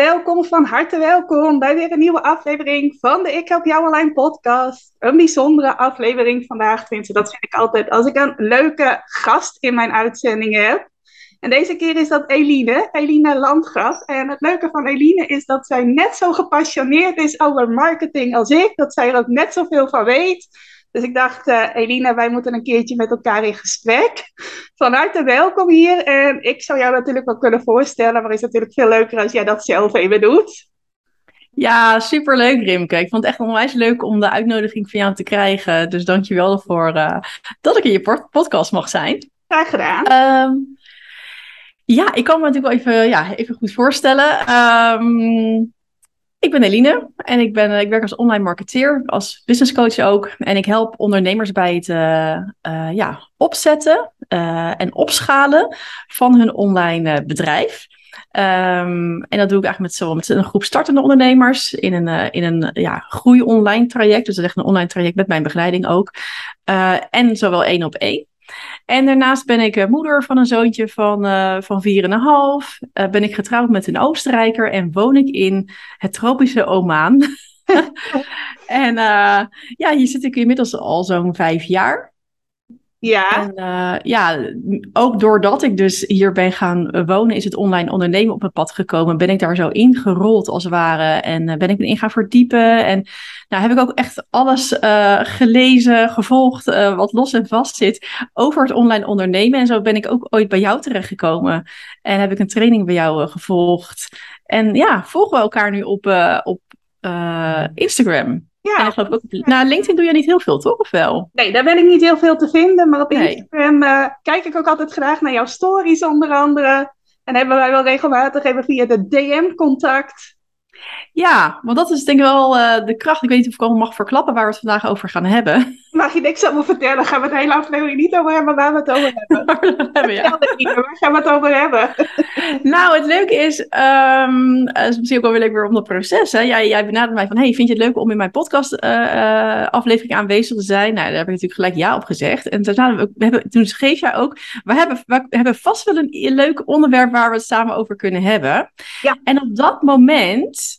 Welkom, van harte welkom bij weer een nieuwe aflevering van de Ik Help Jou Online podcast. Een bijzondere aflevering vandaag, tenminste dat vind ik altijd als ik een leuke gast in mijn uitzending heb. En deze keer is dat Eline, Eline Landgraf. En het leuke van Eline is dat zij net zo gepassioneerd is over marketing als ik, dat zij er ook net zoveel van weet. Dus ik dacht, uh, Elina, wij moeten een keertje met elkaar in gesprek. Van harte welkom hier. En ik zou jou natuurlijk wel kunnen voorstellen, maar het is natuurlijk veel leuker als jij dat zelf even doet. Ja, superleuk Rimke. Ik vond het echt onwijs leuk om de uitnodiging van jou te krijgen. Dus dankjewel ervoor uh, dat ik in je podcast mag zijn. Graag gedaan. Um, ja, ik kan me natuurlijk wel even, ja, even goed voorstellen. Um, ik ben Eline en ik, ben, ik werk als online marketeer, als business coach ook. En ik help ondernemers bij het uh, uh, ja, opzetten en opschalen van hun online bedrijf. Um, en dat doe ik eigenlijk met, zo, met een groep startende ondernemers in een, in een ja, groei-online traject. Dus dat echt een online traject met mijn begeleiding ook. en zowel één op één. En daarnaast ben ik moeder van een zoontje van, uh, van 4,5. Uh, ben ik getrouwd met een Oostenrijker en woon ik in het tropische Oman. en uh, ja, hier zit ik inmiddels al zo'n vijf jaar. Ja. En uh, ja, ook doordat ik dus hier ben gaan wonen, is het online ondernemen op mijn pad gekomen. Ben ik daar zo ingerold als het ware. En uh, ben ik me in gaan verdiepen. En nou heb ik ook echt alles uh, gelezen, gevolgd, wat los en vast zit over het online ondernemen. En zo ben ik ook ooit bij jou terechtgekomen. En heb ik een training bij jou gevolgd. En ja, volgen we elkaar nu op, op Instagram. Ja, en ik geloof ook, nou, LinkedIn doe je niet heel veel, toch? Of wel? Nee, daar ben ik niet heel veel te vinden. Maar op nee. Instagram uh, kijk ik ook altijd graag naar jouw stories, onder andere. En hebben wij wel regelmatig even via de DM contact. Ja, want dat is denk ik wel uh, de kracht. Ik weet niet of ik al mag verklappen waar we het vandaag over gaan hebben. Mag je niks over vertellen? Gaan we het hele aflevering niet over hebben waar we het over hebben? hebben ja. Waar gaan we het over hebben? nou, het leuke is, um, is misschien ook wel weer leuk weer om dat proces. Hè? Jij, jij benadert mij van, hey, vind je het leuk om in mijn podcast uh, uh, aflevering aanwezig te zijn? Nou, daar heb ik natuurlijk gelijk ja op gezegd. En toen, we, we hebben, toen schreef jij ook, we hebben, we hebben vast wel een leuk onderwerp waar we het samen over kunnen hebben. Ja. En op dat moment...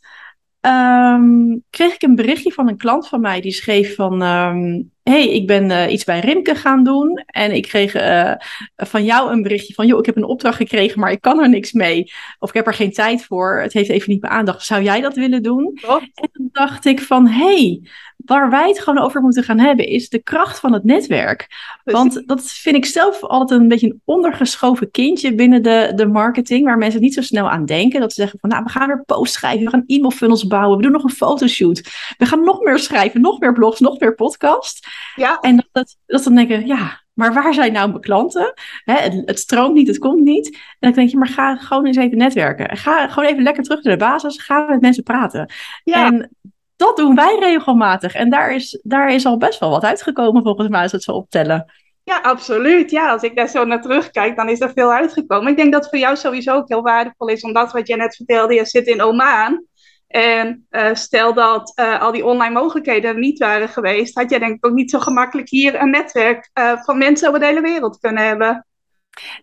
Um, kreeg ik een berichtje van een klant van mij die schreef van... Um, hey, ik ben uh, iets bij Rimke gaan doen. En ik kreeg uh, van jou een berichtje van... joh, ik heb een opdracht gekregen, maar ik kan er niks mee. Of ik heb er geen tijd voor. Het heeft even niet mijn aandacht. Zou jij dat willen doen? En toen dacht ik van... hey, waar wij het gewoon over moeten gaan hebben... is de kracht van het netwerk. Want dat vind ik zelf altijd een beetje een ondergeschoven kindje... binnen de, de marketing... waar mensen niet zo snel aan denken. Dat ze zeggen van, nou, we gaan weer posts schrijven... we gaan e-mail funnels bouwen... we doen nog een fotoshoot... we gaan nog meer schrijven... nog meer blogs, nog meer podcasts... Ja. En dat, dat, dat dan denken, ja, maar waar zijn nou mijn klanten? Hè, het, het, stroomt niet, het komt niet. En dan denk je, maar ga gewoon eens even netwerken. Ga gewoon even lekker terug naar de basis. Ga met mensen praten. Ja. En dat doen wij regelmatig. En daar is, daar is al best wel wat uitgekomen, volgens mij, als het zo optellen. Ja, absoluut. Ja, als ik daar zo naar terugkijk, dan is er veel uitgekomen. Ik denk dat het voor jou sowieso ook heel waardevol is, omdat wat jij net vertelde, je zit in Oman. En uh, stel dat uh, al die online mogelijkheden er niet waren geweest, had jij denk ik ook niet zo gemakkelijk hier een netwerk uh, van mensen over de hele wereld kunnen hebben.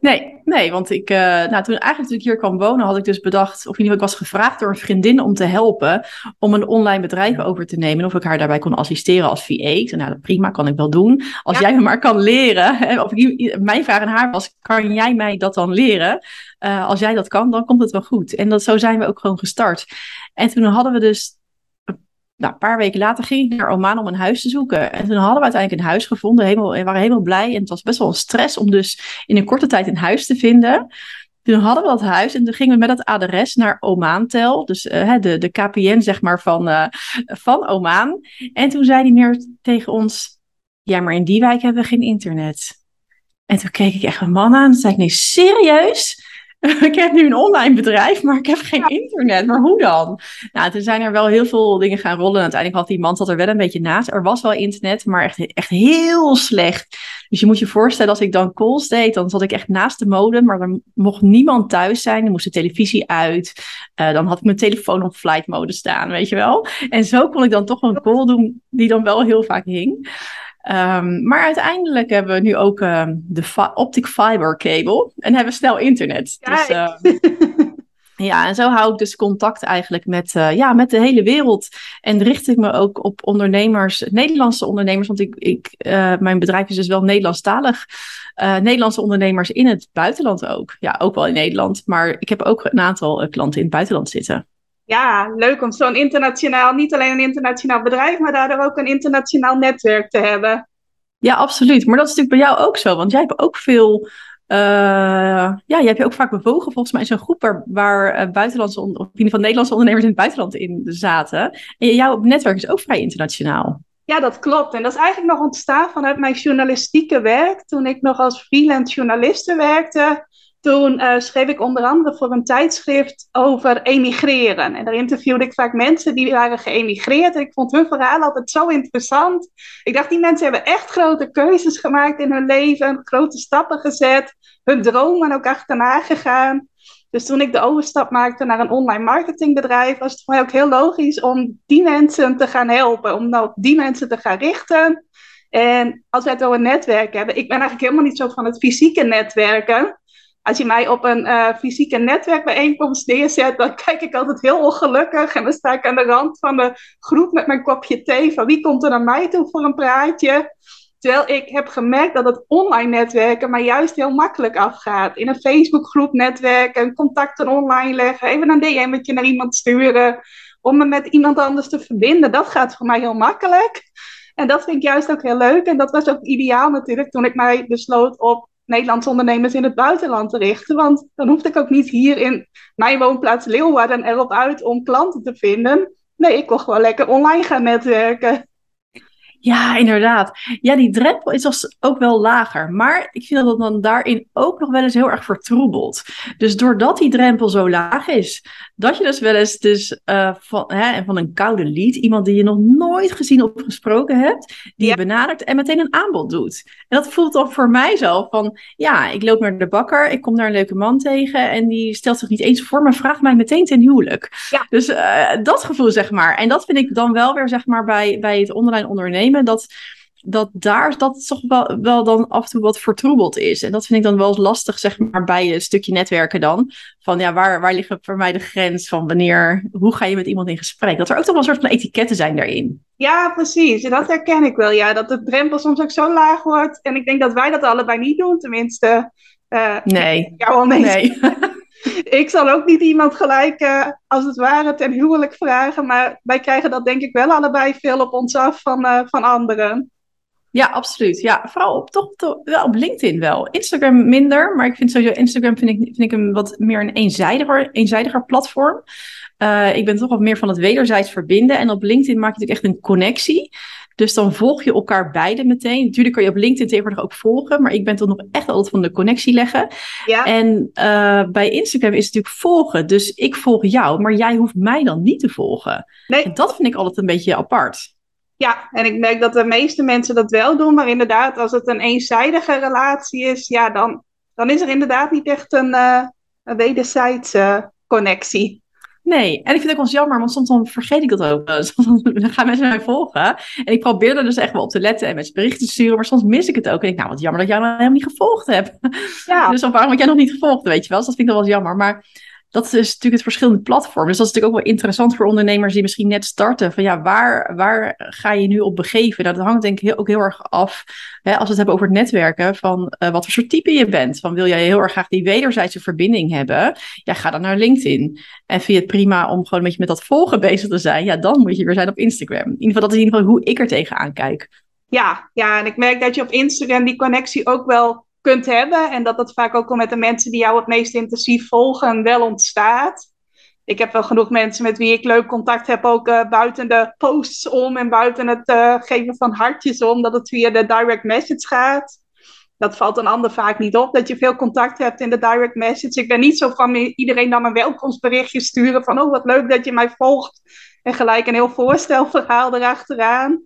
Nee, nee, want ik, uh, nou, toen eigenlijk toen ik hier kwam wonen, had ik dus bedacht, of in ieder geval, ik was gevraagd door een vriendin om te helpen om een online bedrijf over te nemen. Of ik haar daarbij kon assisteren als VA. Ik zei, nou, prima, kan ik wel doen. Als ja. jij me maar kan leren. Of ik, mijn vraag aan haar was, kan jij mij dat dan leren? Uh, als jij dat kan, dan komt het wel goed. En dat, zo zijn we ook gewoon gestart. En toen hadden we dus nou, een paar weken later ging ik naar Oman om een huis te zoeken. En toen hadden we uiteindelijk een huis gevonden. Helemaal, we waren helemaal blij. En het was best wel een stress om dus in een korte tijd een huis te vinden. Toen hadden we dat huis en toen gingen we met dat adres naar Omantel. Dus uh, de, de KPN zeg maar van, uh, van Oman. En toen zei hij meer tegen ons... Ja, maar in die wijk hebben we geen internet. En toen keek ik echt mijn man aan en zei ik... Nee, serieus? ik heb nu een online bedrijf, maar ik heb geen internet. Maar hoe dan? Nou, toen zijn er wel heel veel dingen gaan rollen. Uiteindelijk had die man zat er wel een beetje naast. Er was wel internet, maar echt, echt heel slecht. Dus je moet je voorstellen, als ik dan calls deed, dan zat ik echt naast de modem, maar er mocht niemand thuis zijn. Er moest de televisie uit. Uh, dan had ik mijn telefoon op flight mode staan, weet je wel. En zo kon ik dan toch een call doen die dan wel heel vaak hing. Um, maar uiteindelijk hebben we nu ook uh, de optic fiber cable en hebben we snel internet. Dus, uh, ja, en zo hou ik dus contact eigenlijk met, uh, ja, met de hele wereld. En richt ik me ook op ondernemers, Nederlandse ondernemers, want ik, ik, eh, mijn bedrijf is dus wel Nederlandstalig. Nederlandse ondernemers in het buitenland ook. Ja, ook wel in Nederland, maar ik heb ook een aantal klanten in het buitenland zitten ja, leuk om zo'n internationaal, niet alleen een internationaal bedrijf, maar daardoor ook een internationaal netwerk te hebben. Ja, absoluut. Maar dat is natuurlijk bij jou ook zo, want jij hebt ook veel. Uh, ja, jij hebt je ook vaak bewogen. Volgens mij is een groep waar, waar uh, buitenlandse, of in ieder geval Nederlandse ondernemers in het buitenland in zaten. En jouw netwerk is ook vrij internationaal. Ja, dat klopt. En dat is eigenlijk nog ontstaan vanuit mijn journalistieke werk. Toen ik nog als freelance journaliste werkte, toen uh, schreef ik onder andere voor een tijdschrift over emigreren. En daar interviewde ik vaak mensen die waren geëmigreerd. En ik vond hun verhaal altijd zo interessant. Ik dacht, die mensen hebben echt grote keuzes gemaakt in hun leven, grote stappen gezet, hun dromen ook achterna gegaan. Dus toen ik de overstap maakte naar een online marketingbedrijf, was het voor mij ook heel logisch om die mensen te gaan helpen, om nou die mensen te gaan richten. En als wij het over netwerk hebben, ik ben eigenlijk helemaal niet zo van het fysieke netwerken als je mij op een uh, fysieke netwerkbijeenkomst neerzet, dan kijk ik altijd heel ongelukkig. En dan sta ik aan de rand van de groep met mijn kopje thee. Van wie komt er naar mij toe voor een praatje? Terwijl ik heb gemerkt dat het online netwerken maar juist heel makkelijk afgaat. In een Facebookgroep netwerken, contacten online leggen, even een DM'tje naar iemand sturen. Om me met iemand anders te verbinden, dat gaat voor mij heel makkelijk. En dat vind ik juist ook heel leuk. En dat was ook ideaal natuurlijk toen ik mij besloot op Nederlandse ondernemers in het buitenland te richten. Want dan hoefde ik ook niet hier in mijn woonplaats Leeuwarden erop uit om klanten te vinden. Nee, ik kon gewoon lekker online gaan netwerken. Ja, inderdaad. Ja, die drempel is ook wel lager. Maar ik vind dat dan daarin ook nog wel eens heel erg vertroebelt. Dus doordat die drempel zo laag is, dat je dus wel eens dus, uh, van, hè, van een koude lead, iemand die je nog nooit gezien of gesproken hebt, die je benadert en meteen een aanbod doet. En dat voelt dan voor mij zo van, ja, ik loop naar de bakker, ik kom daar een leuke man tegen en die stelt zich niet eens voor, maar vraagt mij meteen ten huwelijk. Ja. Dus uh, dat gevoel, zeg maar. En dat vind ik dan wel weer, zeg maar, bij, bij het online ondernemen, dat dat daar dat toch wel, wel dan af en toe wat vertroebeld is. En dat vind ik dan wel lastig, zeg maar, bij een stukje netwerken dan. Van ja, waar, waar ligt voor mij de grens van wanneer, hoe ga je met iemand in gesprek? Dat er ook toch wel een soort van etiketten zijn daarin. Ja, precies. En dat herken ik wel. Ja, dat de drempel soms ook zo laag wordt. En ik denk dat wij dat allebei niet doen, tenminste. Uh, nee. Jou al nee. ik zal ook niet iemand gelijk, uh, als het ware, ten huwelijk vragen. Maar wij krijgen dat denk ik wel allebei veel op ons af van, uh, van anderen. Ja, absoluut. Ja, vooral op, toch, toch, wel op LinkedIn wel. Instagram minder, maar ik vind sowieso Instagram vind ik, vind ik een wat meer een eenzijdiger, eenzijdiger platform. Uh, ik ben toch wat meer van het wederzijds verbinden. En op LinkedIn maak je natuurlijk echt een connectie. Dus dan volg je elkaar beide meteen. Natuurlijk kan je op LinkedIn tegenwoordig ook volgen, maar ik ben toch nog echt altijd van de connectie leggen. Ja. En uh, bij Instagram is het natuurlijk volgen. Dus ik volg jou, maar jij hoeft mij dan niet te volgen. Nee. En dat vind ik altijd een beetje apart. Ja, en ik merk dat de meeste mensen dat wel doen, maar inderdaad, als het een eenzijdige relatie is, ja, dan, dan is er inderdaad niet echt een, uh, een wederzijdse connectie. Nee, en ik vind het ook wel jammer, want soms dan vergeet ik dat ook. Soms dan gaan mensen mij volgen. En ik probeer er dus echt wel op te letten en met berichten te sturen, maar soms mis ik het ook. En ik, nou, wat jammer dat jij me helemaal niet gevolgd hebt. Ja. dus dan waarom heb jij nog niet gevolgd, weet je wel? Dus dat vind ik dan wel jammer. Maar dat is natuurlijk het verschillende platform. Dus dat is natuurlijk ook wel interessant voor ondernemers die misschien net starten. Van ja, waar, waar ga je nu op begeven? Dat hangt denk ik heel, ook heel erg af, hè, als we het hebben over het netwerken, van uh, wat voor soort type je bent. Van wil jij heel erg graag die wederzijdse verbinding hebben? Ja, ga dan naar LinkedIn. En vind je het prima om gewoon een beetje met dat volgen bezig te zijn? Ja, dan moet je weer zijn op Instagram. In ieder geval, dat is in ieder geval hoe ik er tegenaan kijk. Ja, ja, en ik merk dat je op Instagram die connectie ook wel kunt hebben. En dat dat vaak ook al met de mensen die jou het meest intensief volgen wel ontstaat. Ik heb wel genoeg mensen met wie ik leuk contact heb, ook uh, buiten de posts om en buiten het uh, geven van hartjes om, dat het via de direct message gaat. dat valt een ander vaak niet op, dat je veel contact hebt in de direct message. Ik ben niet zo van iedereen dan een welkomstberichtje sturen van, oh wat leuk dat je mij volgt. En gelijk een heel voorstelverhaal erachteraan.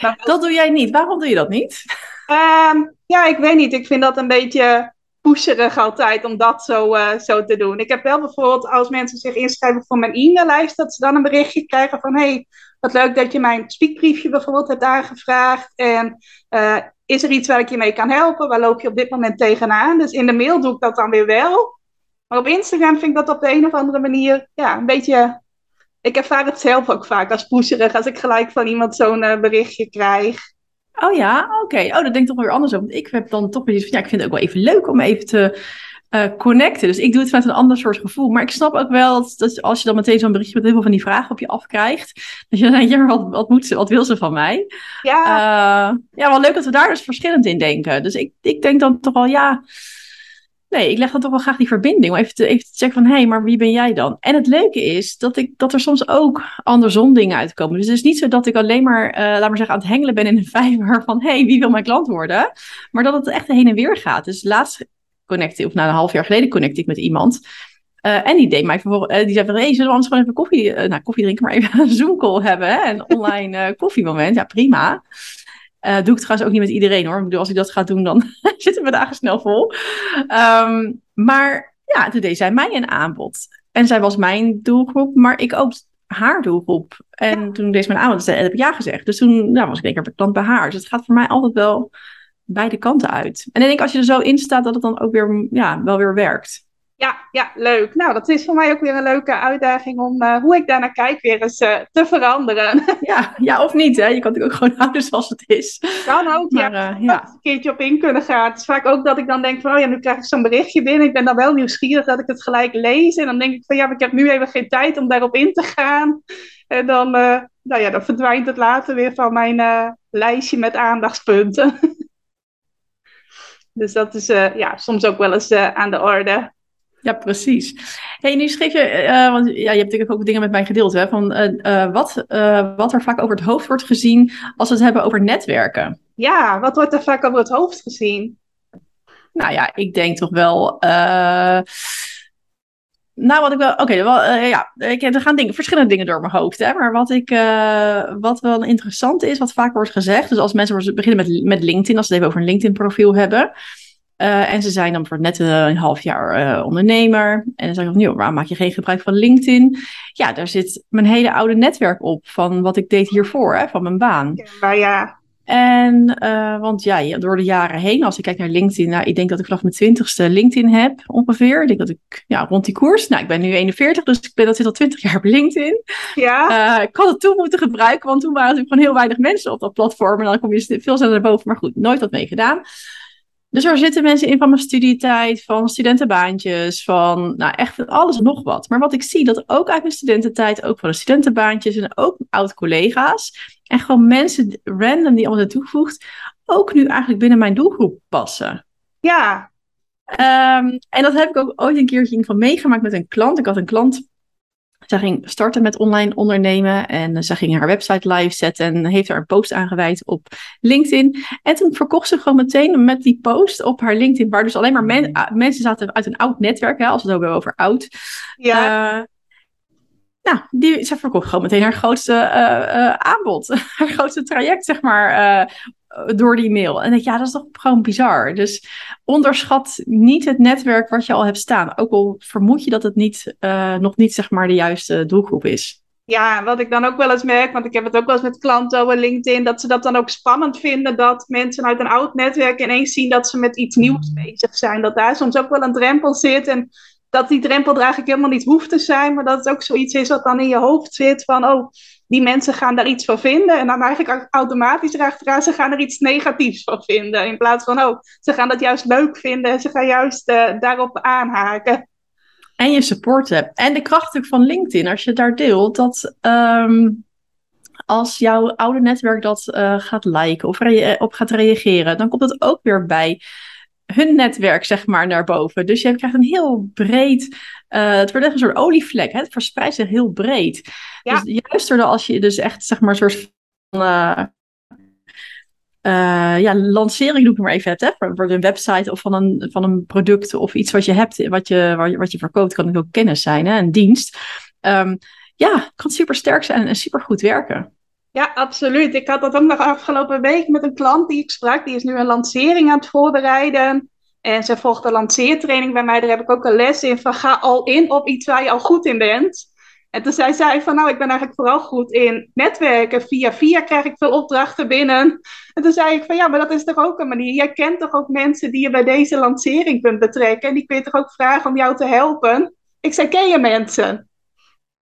Maar, dat doe jij niet. Waarom doe je dat niet? Ehm, ja, ik weet niet. Ik vind dat een beetje pusherig altijd om dat zo, uh, zo te doen. Ik heb wel bijvoorbeeld als mensen zich inschrijven voor mijn e-maillijst, dat ze dan een berichtje krijgen van hey, wat leuk dat je mijn speakbriefje bijvoorbeeld hebt aangevraagd. En uh, is er iets waar ik je mee kan helpen? Waar loop je op dit moment tegenaan? Dus in de mail doe ik dat dan weer wel. Maar op Instagram vind ik dat op de een of andere manier ja, een beetje. Ik ervaar het zelf ook vaak als pusherig als ik gelijk van iemand zo'n uh, berichtje krijg. Oh ja, oké. Oh, dat denk ik toch weer anders over. Ik heb dan toch weer iets van, ja, ik vind het ook wel even leuk om even te uh, connecten. Dus ik doe het vanuit een ander soort gevoel. Maar ik snap ook wel dat, als je dan meteen zo'n berichtje met heel veel van die vragen op je afkrijgt, dat je dan denkt, ja, wat, wat moet ze, wat wil ze van mij? Ja. Uh, ja, wel leuk dat we daar dus verschillend in denken. Dus ik, ik denk dan toch wel, ja, Nee, ik leg dan toch wel graag die verbinding. Om even te, even checken van, hé, hey, maar wie ben jij dan? En het leuke is dat, ik, dat er soms ook andersom dingen uitkomen. Dus het is niet zo dat ik alleen maar, uh, laat maar zeggen, aan het hengelen ben in een vijver van, hé, hey, wie wil mijn klant worden? Maar dat het echt heen en weer gaat. Dus laatst connecte, of na een half jaar geleden connecte ik met iemand. Uh, en die deed mij vervolgens, uh, die zei van, hé, hey, zullen we anders gewoon even koffie, nou, koffie drinken, maar even een Zoom call hebben, hè? een online koffiemoment. Ja, prima. Uh, doe ik trouwens ook niet met iedereen hoor. Ik bedoel, als ik dat ga doen, dan zitten we dagen snel vol. Um, maar ja, toen deed zij mij een aanbod. En zij was mijn doelgroep, maar ik ook haar doelgroep. En toen deed ze mijn aanbod, dus heb ik ja gezegd. Dus toen nou, was ik denk ik klant bij haar. Dus het gaat voor mij altijd wel beide kanten uit. En ik denk als je er zo in staat, dat het dan ook weer, ja, wel weer werkt. Ja, ja, leuk. Nou, dat is voor mij ook weer een leuke uitdaging om uh, hoe ik daarnaar kijk weer eens uh, te veranderen. Ja, ja, of niet. Hè? Je kan natuurlijk ook gewoon houden zoals het is. Kan ook, maar, ja. Uh, ja. een keertje op in kunnen gaan. Het is vaak ook dat ik dan denk van, oh ja, nu krijg ik zo'n berichtje binnen. Ik ben dan wel nieuwsgierig dat ik het gelijk lees. En dan denk ik van, ja, maar ik heb nu even geen tijd om daarop in te gaan. En dan, nou ja, dan verdwijnt het later weer van mijn lijstje met aandachtspunten. dus dat is ja, soms ook wel eens aan de orde. Ja, precies. Hey, nu schreef je, uh, want ja, je hebt natuurlijk ook dingen met mij gedeeld, hè, van uh, wat, wat er vaak over het hoofd wordt gezien als we het hebben over netwerken. Ja, wat wordt er vaak over het hoofd gezien? Nou ja, ik denk toch wel. nou, wat ik wel. Oké, okay, ja, ik, er gaan dingen, verschillende dingen door mijn hoofd. Hè, maar wat, ik, wat wel interessant is, wat vaak wordt gezegd. Dus als mensen beginnen met, met LinkedIn, als ze het even over een LinkedIn-profiel hebben. Uh, en ze zijn dan voor net een half jaar uh, ondernemer. En dan zeg ik van, joh, waarom maak je geen gebruik van LinkedIn? Ja, daar zit mijn hele oude netwerk op van wat ik deed hiervoor, hè, van mijn baan. Ja, ja. En, uh, want ja, door de jaren heen, als ik kijk naar LinkedIn, nou, ik denk dat ik vanaf mijn twintigste LinkedIn heb ongeveer. Ik denk dat ik, ja, rond die koers. Nou, ik ben nu 41, dus ik ben dat zit al 20 jaar op LinkedIn. Ja. ik had het toen moeten gebruiken, want toen waren er gewoon heel weinig mensen op dat platform. En dan kom je veel sneller naar boven, maar goed, nooit wat mee gedaan. Dus er zitten mensen in van mijn studietijd, van studentenbaantjes, van nou echt alles en nog wat. Maar wat ik zie, dat ook uit mijn studententijd, ook van de studentenbaantjes en ook oud-collega's. En gewoon mensen random die allemaal toegevoegd, ook nu eigenlijk binnen mijn doelgroep passen. Ja. Um, en dat heb ik ook ooit een keertje van meegemaakt met een klant. Ik had een klant zij ging starten met online ondernemen en ze ging haar website live zetten en heeft er een post aangeweid op LinkedIn. En toen verkocht ze gewoon meteen met die post op haar LinkedIn, waar dus alleen maar ah, mensen zaten uit een oud netwerk, hè, als we het hebben over oud. Ja. Uh, nou, die, ze verkocht gewoon meteen haar grootste uh, uh, aanbod, haar grootste traject, zeg maar, door die mail. En ik, ja, dat is toch gewoon bizar. Dus onderschat niet het netwerk wat je al hebt staan. Ook al vermoed je dat het niet, uh, nog niet zeg maar de juiste doelgroep is. Ja, wat ik dan ook wel eens merk, want ik heb het ook wel eens met klanten over LinkedIn, dat ze dat dan ook spannend vinden dat mensen uit een oud netwerk ineens zien dat ze met iets nieuws bezig zijn. Dat daar soms ook wel een drempel zit en dat die drempel eigenlijk helemaal niet hoeft te zijn, maar dat het ook zoiets is wat dan in je hoofd zit van, oh, die mensen gaan daar iets van vinden. En dan eigenlijk automatisch erachteraan, ze gaan er iets negatiefs van vinden. In plaats van, oh, ze gaan dat juist leuk vinden en ze gaan juist uh, daarop aanhaken. En je support hebt. En de kracht van LinkedIn, als je daar deelt, dat um, als jouw oude netwerk dat uh, gaat liken of op gaat reageren, dan komt het ook weer bij hun netwerk, zeg maar, naar boven. Dus je krijgt een heel breed. Uh, het wordt echt een soort olievlek. Hè? Het verspreidt zich heel breed. Ja. Dus juist doordat als je dus echt, zeg maar, een soort van. Uh, uh, ja, lancering noem ik maar even het, hè, voor, een website of van een, van een product of iets wat je hebt, wat je, wat je, wat je verkoopt, kan ook kennis zijn, hè, een dienst. Um, ja, kan super sterk zijn en super goed werken. Ja, absoluut. Ik had dat ook nog afgelopen week met een klant die ik sprak. Die is nu een lancering aan het voorbereiden. En ze volgt een lanceertraining bij mij. Daar heb ik ook een les in van ga al in op iets waar je al goed in bent. En toen zei zij van nou, ik ben eigenlijk vooral goed in netwerken. Via via krijg ik veel opdrachten binnen. En toen zei ik van ja, maar dat is toch ook een manier. Jij kent toch ook mensen die je bij deze lancering kunt betrekken. En die kun je toch ook vragen om jou te helpen. Ik zei, ken je mensen?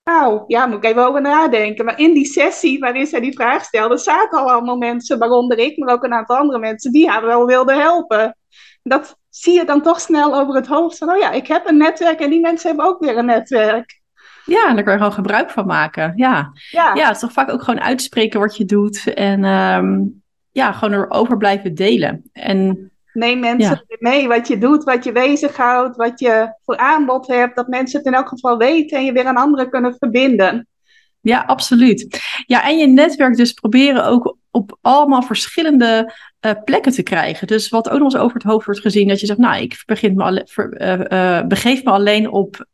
Nou, ja, moet ik even over nadenken. Maar in die sessie waarin zij die vraag stelde, zaten al allemaal mensen, waaronder ik, maar ook een aantal andere mensen, die haar wel wilden helpen. Dat zie je dan toch snel over het hoofd van, oh ja, ik heb een netwerk en die mensen hebben ook weer een netwerk. Ja, en daar kan je gewoon gebruik van maken. Ja. Ja. ja, het is toch vaak ook gewoon uitspreken wat je doet en ehm, ja, gewoon erover blijven delen. En Neem mensen mee wat je doet, wat je bezighoudt, wat je voor aanbod hebt, dat mensen het in elk geval weten en je weer aan anderen kunnen verbinden. Ja, absoluut. Ja, en je netwerk dus proberen ook op allemaal verschillende uh, plekken te krijgen. Dus wat ook nog eens over het hoofd wordt gezien, dat je zegt, nou, ik begin me alle, uh, uh, begeef me alleen op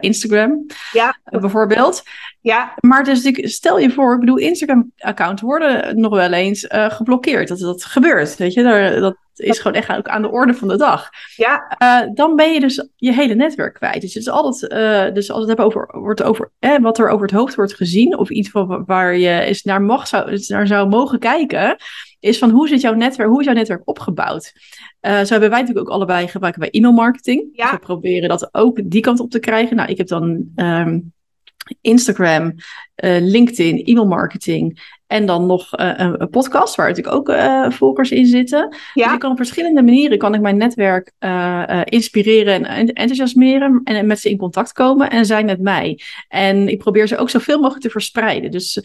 Instagram, ja. bijvoorbeeld. Ja. Maar dus stel je voor, ik bedoel, Instagram-accounts worden nog wel eens geblokkeerd. Dat dat gebeurt, weet je. Daar, dat, is gewoon echt ook aan de orde van de dag. Ja. Dan ben je dus je hele netwerk kwijt. Dus het is altijd, dus als het hebben over, wordt over eh, wat er over het hoofd wordt gezien, of iets van, waar je eens naar, mag, zou, naar zou mogen kijken, is van hoe zit jouw netwerk, hoe is jouw netwerk opgebouwd? Uh, zo hebben wij natuurlijk ook allebei gebruiken wij e-mail marketing. Ja. Dus we proberen dat ook die kant op te krijgen. Nou, ik heb dan um, Instagram, uh, LinkedIn, e-mail marketing en dan nog uh, een, podcast, waar natuurlijk ook uh, volgers in zitten. Ja. Dus ik kan op verschillende manieren kan ik mijn netwerk uh, inspireren en enthousiasmeren. En met ze in contact komen en zij met mij. En ik probeer ze ook zoveel mogelijk te verspreiden. Dus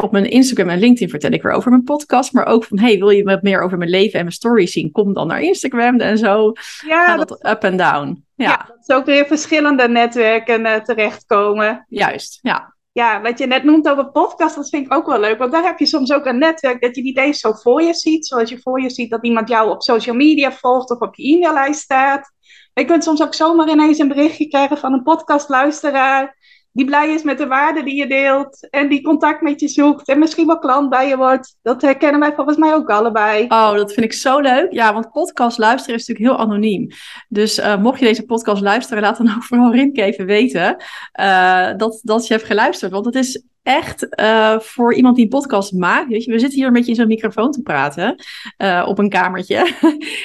op mijn Instagram en LinkedIn vertel ik weer over mijn podcast. Maar ook van, hey, wil je wat meer over mijn leven en mijn stories zien? Kom dan naar Instagram en zo. Ja, gaat dat, up en down. Ja. ja, dat is ook weer verschillende netwerken terechtkomen. Juist, ja ja, wat je net noemt over podcast, dat vind ik ook wel leuk. Want daar heb je soms ook een netwerk dat je niet eens zo voor je ziet. Zoals je voor je ziet dat iemand jou op social media volgt of op je e-maillijst staat. Je kunt soms ook zomaar ineens een berichtje krijgen van een podcastluisteraar die blij is met de waarde die je deelt en die contact met je zoekt en misschien wel klant bij je wordt. Dat herkennen wij volgens mij ook allebei. Oh, dat vind ik zo leuk. Ja, want podcast luisteren is natuurlijk heel anoniem. Dus uh, mocht je deze podcast luisteren, laat dan ook vooral Rinke even weten uh, dat, dat je hebt geluisterd. Want het is echt uh, voor iemand die een podcast maakt. Weet je, we zitten hier een beetje in zo'n microfoon te praten uh, op een kamertje.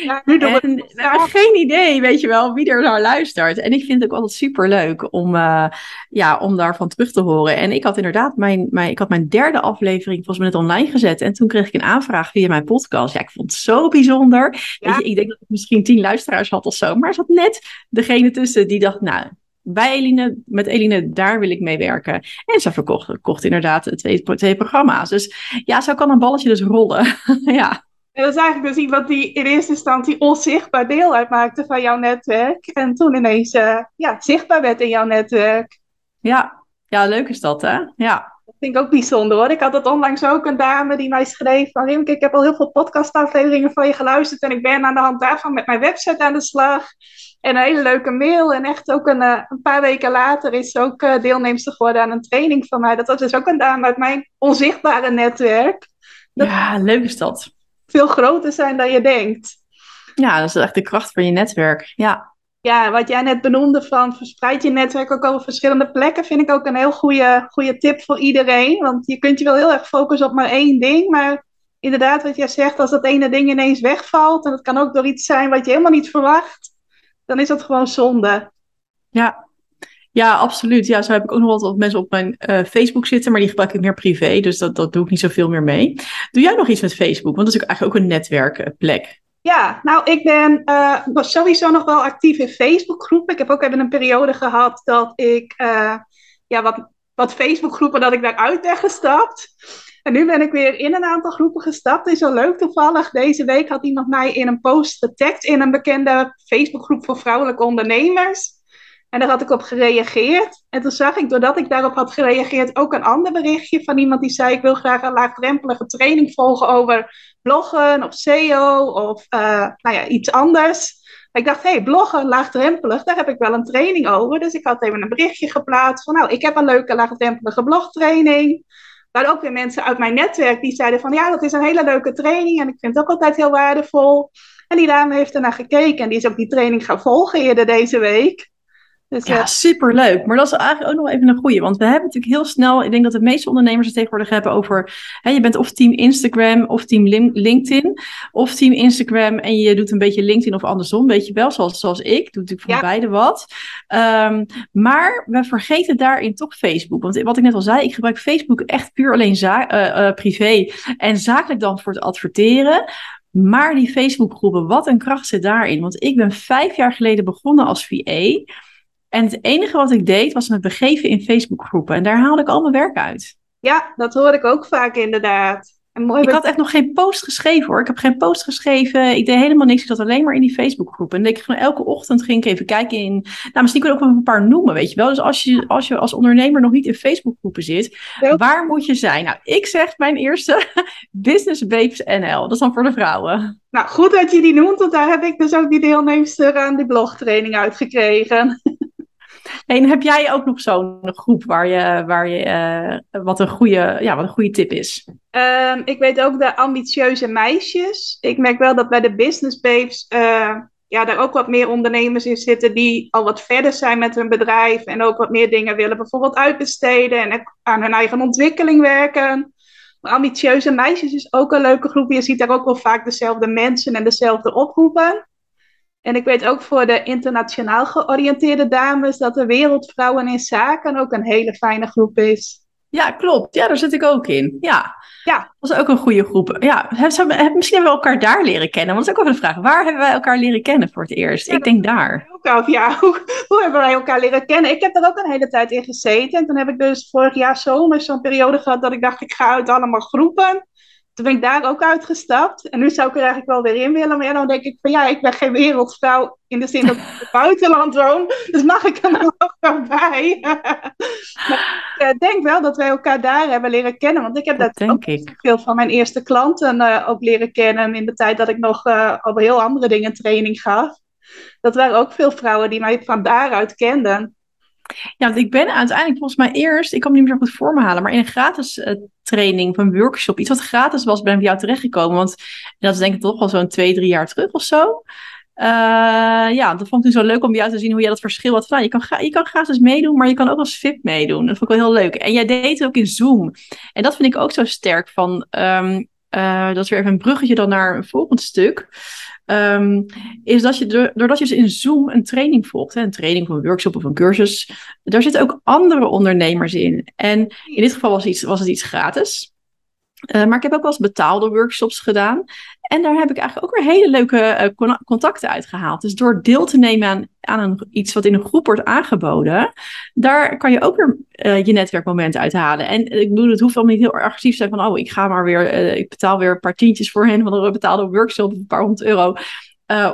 Ja, nu en we hebben geen idee, weet je wel, wie er naar luistert. En ik vind het ook altijd super leuk om, uh, ja, om daarvan terug te horen. En ik had inderdaad mijn, mijn, ik had mijn derde aflevering volgens mij net online gezet. En toen kreeg ik een aanvraag via mijn podcast. Ja, ik vond het zo bijzonder. Ja. Weet je, ik denk dat ik misschien tien luisteraars had of zo. Maar er zat net degene tussen die dacht, nou, bij Eline, met Eline, daar wil ik mee werken. En ze verkocht, kocht inderdaad twee, twee programma's. Dus ja, zo kan een balletje dus rollen. ja. En dat is eigenlijk dus iemand die in eerste instantie onzichtbaar deel uitmaakte van jouw netwerk. En toen ineens uh, ja, zichtbaar werd in jouw netwerk. Ja. ja, leuk is dat hè? Ja. Dat vind ik ook bijzonder hoor. Ik had het onlangs ook een dame die mij schreef van Rimke, ik heb al heel veel podcastafleveringen van je geluisterd en ik ben aan de hand daarvan met mijn website aan de slag. En een hele leuke mail. En echt ook een, uh, een paar weken later is ze ook uh, deelnemster geworden aan een training van mij. Dat was dus ook een dame uit mijn onzichtbare netwerk. ja, leuk is dat. Veel groter zijn dan je denkt. Ja, dat is echt de kracht van je netwerk. Ja. Ja, wat jij net benoemde van verspreid je netwerk ook over verschillende plekken, vind ik ook een heel goede, goede tip voor iedereen. Want je kunt je wel heel erg focussen op maar één ding, maar inderdaad, wat jij zegt, als dat ene ding ineens wegvalt, en dat kan ook door iets zijn wat je helemaal niet verwacht, dan is dat gewoon zonde. Ja, ja, absoluut. Ja, zo heb ik ook nog wat mensen op mijn uh, Facebook zitten, maar die gebruik ik meer privé, dus dat, dat doe ik niet zoveel meer mee. Doe jij nog iets met Facebook? Want dat is eigenlijk ook een netwerkplek. Ja, nou, ik ben uh, sowieso nog wel actief in Facebookgroepen. Ik heb ook even een periode gehad dat ik uh, ja, wat, wat Facebookgroepen dat ik daaruit ben gestapt. Nu ben ik weer in een aantal groepen gestapt. Het is wel leuk toevallig. Deze week had iemand mij in een post getagd in een bekende Facebookgroep voor vrouwelijke ondernemers. En daar had ik op gereageerd. En toen zag ik, doordat ik daarop had gereageerd, ook een ander berichtje van iemand die zei: Ik wil graag een laagdrempelige training volgen over bloggen of SEO of nou ja, iets anders. Ik dacht, hé, hey, bloggen, laagdrempelig, daar heb ik wel een training over. Dus ik had even een berichtje geplaatst van, nou, ik heb een leuke laagdrempelige blogtraining. Waar ook weer mensen uit mijn netwerk die zeiden van, ja, dat is een hele leuke training en ik vind het ook altijd heel waardevol. En die dame heeft ernaar gekeken en die is ook die training gaan volgen eerder deze week. Dus, ja, uh, superleuk. Maar dat is eigenlijk ook nog even een goede. Want we hebben natuurlijk heel snel, ik denk dat de meeste ondernemers het tegenwoordig hebben over, hè, je bent of team Instagram of team LinkedIn, of team Instagram en je doet een beetje LinkedIn of andersom, weet je wel, zoals, zoals ik, doe natuurlijk van beide wat. Um, maar we vergeten daarin toch Facebook. Want wat ik net al zei, ik gebruik Facebook echt puur alleen uh, uh, privé en zakelijk dan voor het adverteren. Maar die Facebookgroepen, wat een kracht zit daarin. Want ik ben vijf jaar geleden begonnen als VA. En het enige wat ik deed was me begeven in Facebookgroepen. En daar haalde ik al mijn werk uit. Ja, dat hoor ik ook vaak inderdaad. En mooi ik had echt nog geen post geschreven hoor. Ik heb geen post geschreven. Ik deed helemaal niks. Ik zat alleen maar in die Facebookgroep. En ik ging, elke ochtend ging ik even kijken in. Nou, misschien kun je ook een paar noemen, weet je wel. Dus als je als, je als ondernemer nog niet in Facebookgroepen zit, waar moet je zijn? Nou, ik zeg mijn eerste Business Babes NL. Dat is dan voor de vrouwen. Nou, goed dat je die noemt, want daar heb ik dus ook die deelnemster aan die blogtraining uitgekregen. En heb jij ook nog zo'n groep waar je, waar je uh, wat, een goede, ja, wat een goede tip is? Um, ik weet ook de ambitieuze meisjes. Ik merk wel dat bij de business babes uh, ja, daar ook wat meer ondernemers in zitten die al wat verder zijn met hun bedrijf en ook wat meer dingen willen bijvoorbeeld uitbesteden en aan hun eigen ontwikkeling werken. Maar ambitieuze meisjes is ook een leuke groep. Je ziet daar ook wel vaak dezelfde mensen en dezelfde oproepen. En ik weet ook voor de internationaal georiënteerde dames dat de Wereldvrouwen in Zaken ook een hele fijne groep is. Ja, klopt. Ja, daar zit ik ook in. Ja, ja. dat is ook een goede groep. Ja, misschien hebben we elkaar daar leren kennen. Want dat is ook even een vraag. Waar hebben wij elkaar leren kennen voor het eerst? ik denk daar. Ook af, ja, hoe, hoe, hebben wij elkaar leren kennen? Ik heb er ook een hele tijd in gezeten. En toen heb ik dus vorig jaar zomer zo'n periode gehad dat ik dacht, ik ga uit allemaal groepen. Toen ben ik daar ook uitgestapt. En nu zou ik er eigenlijk wel weer in willen. Maar ja, dan denk ik van ja, ik ben geen wereldvrouw in de zin dat ik in het buitenland woon. Dus mag ik er nog wel bij? maar ik eh, denk wel dat wij elkaar daar hebben leren kennen. Want ik heb dat, ook ik. veel van mijn eerste klanten uh, ook leren kennen. In de tijd dat ik nog uh, op heel andere dingen training gaf. Dat waren ook veel vrouwen die mij van daaruit kenden. Ja, want ik ben uiteindelijk volgens mij eerst, ik kan me niet meer goed voor me halen, maar in een gratis uh, training of een workshop, iets wat gratis was, ben ik bij jou terechtgekomen. Want dat is denk ik toch al zo'n twee, drie jaar terug of zo. Uh, ja, dat vond ik toen zo leuk om jou te zien hoe jij dat verschil had gedaan. Je kan, je kan gratis meedoen, maar je kan ook als VIP meedoen. Dat vond ik wel heel leuk. En jij deed het ook in Zoom. En dat vind ik ook zo sterk van, um, uh, dat is weer even een bruggetje dan naar een volgend stuk. Um, is dat je, doordat je dus in Zoom een training volgt, hè, een training of een workshop of een cursus, daar zitten ook andere ondernemers in. En in dit geval was, iets, was het iets gratis. Uh, maar ik heb ook wel eens betaalde workshops gedaan. En daar heb ik eigenlijk ook weer hele leuke uh, contacten uitgehaald. Dus door deel te nemen aan, aan een, iets wat in een groep wordt aangeboden, daar kan je ook weer uh, je netwerkmomenten uithalen. En ik bedoel, het hoeft allemaal niet heel agressief te zijn van, oh, ik ga maar weer, ik betaal weer een paar tientjes voor hen van een betaalde workshop, een paar honderd euro.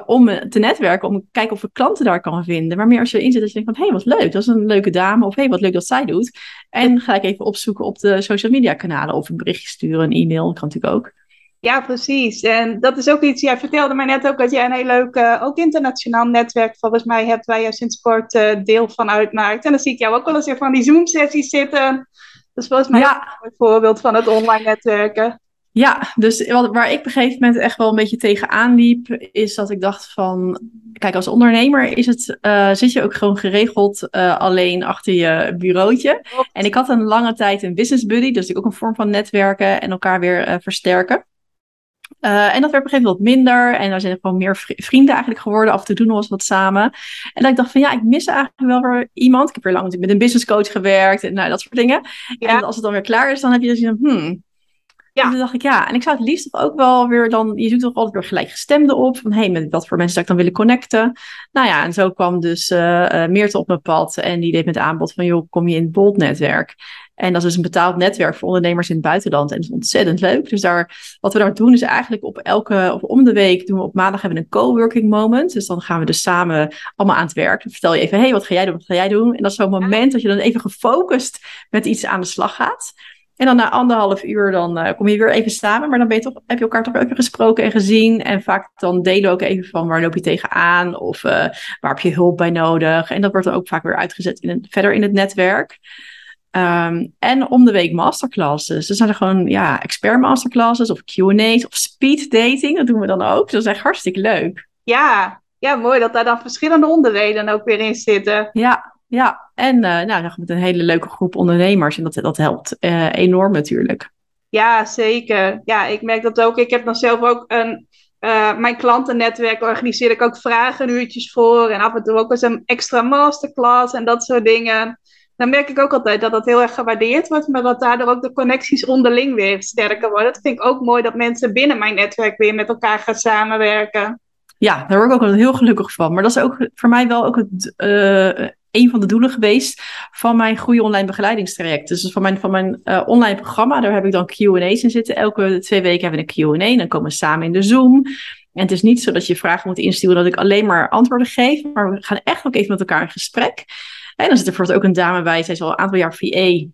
Om te netwerken, om te kijken of ik klanten daar kan vinden. Maar meer als je erin zit, dat je denkt van, hé, hey, wat leuk, dat is een leuke dame. Of hé, hey, wat leuk dat zij doet. En ga ik even opzoeken op de social media kanalen. Of een berichtje sturen, een e-mail, dat kan natuurlijk ook. Ja, precies. En dat is ook iets, jij vertelde mij net ook dat jij een heel leuk, uh, ook internationaal netwerk volgens mij hebt, waar jij sinds kort uh, deel van uitmaakt. En dan zie ik jou ook wel eens van die Zoom-sessies zitten. Dus volgens mij ja. een voorbeeld van het online netwerken. Ja, dus wat, waar ik op een gegeven moment echt wel een beetje tegenaan liep, is dat ik dacht van, kijk, als ondernemer is het, uh, zit je ook gewoon geregeld uh, alleen achter je bureautje. En ik had een lange tijd een business buddy, dus ook een vorm van netwerken en elkaar weer uh, versterken. Uh, en dat werd op een gegeven moment wat minder. En daar zijn gewoon meer vrienden eigenlijk geworden. Af en toe doen we wat samen. En dat ik dacht van ja, ik mis eigenlijk wel weer iemand. Ik heb weer lang met een business coach gewerkt. En nou, dat soort dingen. Ja. En als het dan weer klaar is, dan heb je dus een hmm, ja. En toen dacht ik, ja, en ik zou het liefst toch ook wel weer dan, je zoekt toch altijd weer gelijkgestemde op, van hé, hey, met wat voor mensen zou ik dan willen connecten. Nou ja, en zo kwam dus uh, uh, Meerte op mijn pad en die deed met aanbod van, joh, kom je in het Bold-netwerk. En dat is dus een betaald netwerk voor ondernemers in het buitenland. En dat is ontzettend leuk. Dus daar, wat we daar doen is eigenlijk op elke, of om de week doen we op maandag hebben we een coworking moment. Dus dan gaan we dus samen allemaal aan het werk. Dan vertel je even, hé, hey, wat ga jij doen, wat ga jij doen? En dat is zo'n moment dat je dan even gefocust met iets aan de slag gaat. En dan na anderhalf uur dan uh, kom je weer even samen. Maar dan ben je toch, heb je elkaar toch even gesproken en gezien. En vaak dan delen we ook even van waar loop je tegenaan. Of uh, waar heb je hulp bij nodig. En dat wordt dan ook vaak weer uitgezet in verder in het netwerk. Um, en om de week masterclasses. Dus zijn er gewoon ja, expert masterclasses of Q&A's of speed dating. Dat doen we dan ook. Dus dat is echt hartstikke leuk. Ja, ja, mooi dat daar dan verschillende onderdelen ook weer in zitten. Ja, ja. en uh, nou, met een hele leuke groep ondernemers. En dat, dat helpt uh, enorm natuurlijk. Ja, zeker. Ja, ik merk dat ook. Ik heb dan zelf ook een. Uh, mijn klantennetwerk organiseer ik ook vragenuurtjes voor. En af en toe ook eens een extra masterclass en dat soort dingen. Dan merk ik ook altijd dat dat heel erg gewaardeerd wordt, maar dat daardoor ook de connecties onderling weer sterker worden. Dat vind ik ook mooi dat mensen binnen mijn netwerk weer met elkaar gaan samenwerken. Ja, daar word ik ook heel gelukkig van. Maar dat is ook voor mij wel ook het, uh, een van de doelen geweest van mijn goede online begeleidingstraject. Dus van mijn, van mijn uh, online programma, daar heb ik dan Q&A's in zitten. Elke twee weken hebben we een Q&A dan komen we samen in de Zoom. En het is niet zo dat je vragen moet insturen dat ik alleen maar antwoorden geef, maar we gaan echt ook even met elkaar in gesprek. En dan zit er bijvoorbeeld ook een dame bij, zij is al een aantal jaar VA.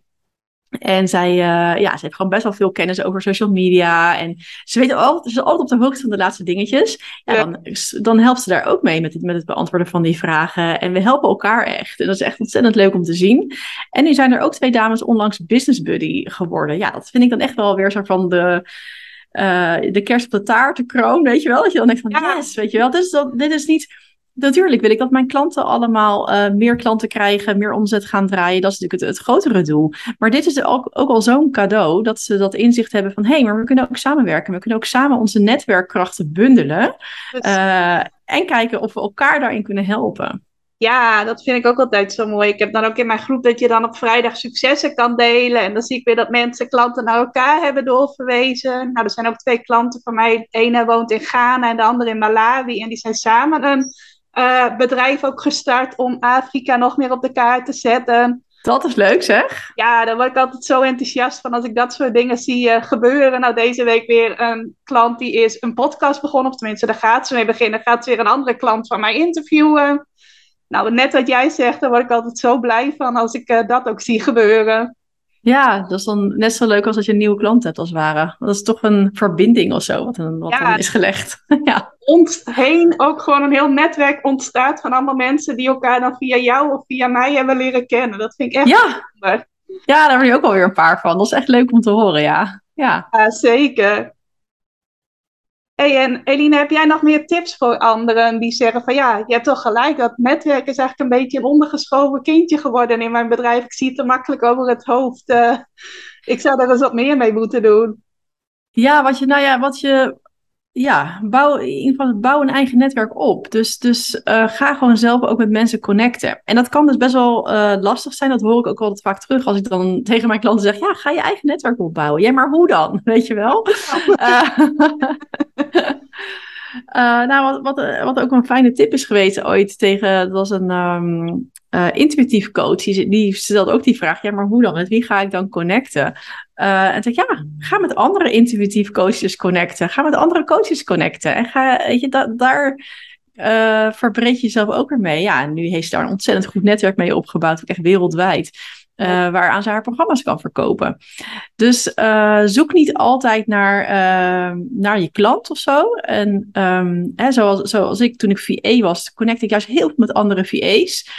En zij, uh, ja, ze heeft gewoon best wel veel kennis over social media. En ze weet altijd, ze is altijd op de hoogte van de laatste dingetjes. Ja, Dan, dan helpt ze daar ook mee met het, met het beantwoorden van die vragen. En we helpen elkaar echt. En dat is echt ontzettend leuk om te zien. En nu zijn er ook twee dames onlangs business buddy geworden. Ja, dat vind ik dan echt wel weer zo van de... Uh, de kerst op de taart, de kroon, weet je wel? Dat je dan denkt van, ja. yes, weet je wel. Dit is, dat, dit is niet natuurlijk wil ik dat mijn klanten allemaal uh, meer klanten krijgen, meer omzet gaan draaien. Dat is natuurlijk het, het grotere doel. Maar dit is ook, ook al zo'n cadeau dat ze dat inzicht hebben van hé, hey, maar we kunnen ook samenwerken. We kunnen ook samen onze netwerkkrachten bundelen. Uh, en kijken of we elkaar daarin kunnen helpen. Ja, dat vind ik ook altijd zo mooi. Ik heb dan ook in mijn groep dat je dan op vrijdag successen kan delen. En dan zie ik weer dat mensen klanten naar elkaar hebben doorverwezen. Nou, er zijn ook twee klanten van mij. De ene woont in Ghana en de andere in Malawi. En die zijn samen een uh, bedrijf ook gestart om Afrika nog meer op de kaart te zetten. Dat is leuk zeg. Ja, daar word ik altijd zo enthousiast van als ik dat soort dingen zie uh, gebeuren. Nou, deze week weer een klant die is een podcast begonnen. Of tenminste, daar gaat ze mee beginnen. Gaat ze weer een andere klant van mij interviewen. Nou, net wat jij zegt, daar word ik altijd zo blij van als ik uh, dat ook zie gebeuren. Ja, dat is dan net zo leuk als dat je een nieuwe klant hebt, als het ware. Dat is toch een verbinding of zo, wat, dan, wat dan is gelegd. ja. Ons heen ook gewoon een heel netwerk ontstaat van allemaal mensen die elkaar dan via jou of via mij hebben leren kennen. Dat vind ik echt ja. Ja, daar word je ook alweer een paar van. Dat is echt leuk om te horen, ja. Ja, ja zeker hey, en Eline, heb jij nog meer tips voor anderen die zeggen van ja, je hebt toch gelijk, dat netwerk is eigenlijk een beetje een ondergeschoven kindje geworden in mijn bedrijf. Ik zie het te makkelijk over het hoofd. Uh, ik zou er eens wat meer mee moeten doen. Ja, wat je, nou ja, wat je ja, bouw, in ieder geval bouw een eigen netwerk op. Dus, dus uh, ga gewoon zelf ook met mensen connecten. En dat kan dus best wel uh, lastig zijn. Dat hoor ik ook altijd vaak terug als ik dan tegen mijn klanten zeg: Ja, ga je eigen netwerk opbouwen. Ja, maar hoe dan? Weet je wel? uh, nou, wat, wat, wat ook een fijne tip is geweest ooit tegen, dat was een um, intuïtief coach, die, die stelde ook die vraag, ja, maar hoe dan? Met wie ga ik dan connecten? Uh, en zeg ja, ga met andere intuïtief coaches connecten. Ga met andere coaches connecten. En ga, weet je, da daar verbreed je jezelf ook weer mee. Ja, en nu heeft ze daar een ontzettend goed netwerk mee opgebouwd, echt wereldwijd. Uh, waaraan ze haar programma's kan verkopen. Dus uh, zoek niet altijd naar, uh, naar je klant of zo. En um, hè, zoals, zoals ik toen ik VA was, connect ik juist heel veel met andere VA's.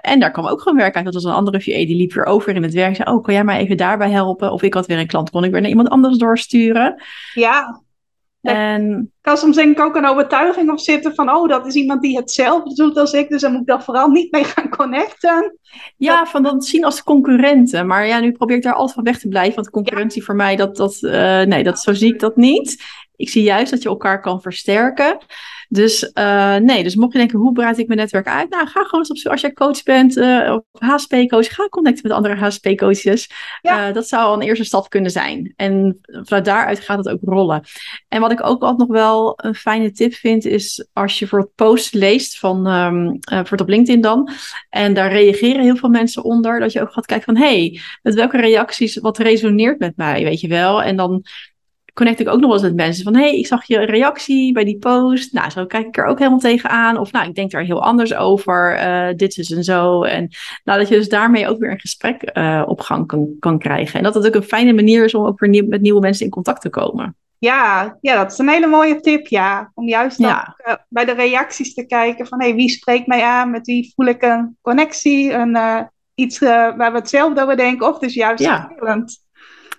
En daar kwam ook gewoon werk uit. Dat was een andere VA die liep weer over in het werk. Zei, oh, kan jij mij even daarbij helpen? Of ik had weer een klant, kon ik weer naar iemand anders doorsturen. Ja. En kan soms denk ik ook een overtuiging op zitten van, oh, dat is iemand die hetzelfde doet als ik, dus dan moet ik daar vooral niet mee gaan connecten. Ja, van dat zien als concurrenten. Maar ja, nu probeer ik daar altijd van weg te blijven, want concurrentie ja. voor mij, dat, dat, uh, nee, dat, zo zie ik dat niet. Ik zie juist dat je elkaar kan versterken. Dus uh, nee, dus mocht je denken, hoe breid ik mijn netwerk uit? Nou, ga gewoon eens op zoek. Als jij coach bent, uh, of HSP-coach, ga connecten met andere HSP-coaches. Ja. Uh, dat zou al een eerste stap kunnen zijn. En vanuit daaruit gaat het ook rollen. En wat ik ook altijd nog wel een fijne tip vind, is als je voor het post leest van, um, voor het op LinkedIn dan, en daar reageren heel veel mensen onder, dat je ook gaat kijken van, hé, hey, met welke reacties, wat resoneert met mij, weet je wel? En dan connect ik ook nog wel eens met mensen van, hé, hey, ik zag je reactie bij die post. Nou, zo kijk ik er ook helemaal tegenaan. Of nou, ik denk daar heel anders over. Uh, dit is en zo. En nou, dat je dus daarmee ook weer een gesprek uh, op gang kan, kan krijgen. En dat het ook een fijne manier is om ook weer nieuw, met nieuwe mensen in contact te komen. Ja, ja, dat is een hele mooie tip, ja. Om juist ja. ook, uh, bij de reacties te kijken van, hé, hey, wie spreekt mij aan? Met wie voel ik een connectie? Een, iets waar we hetzelfde over denken? Of dus juist ja. verschillend.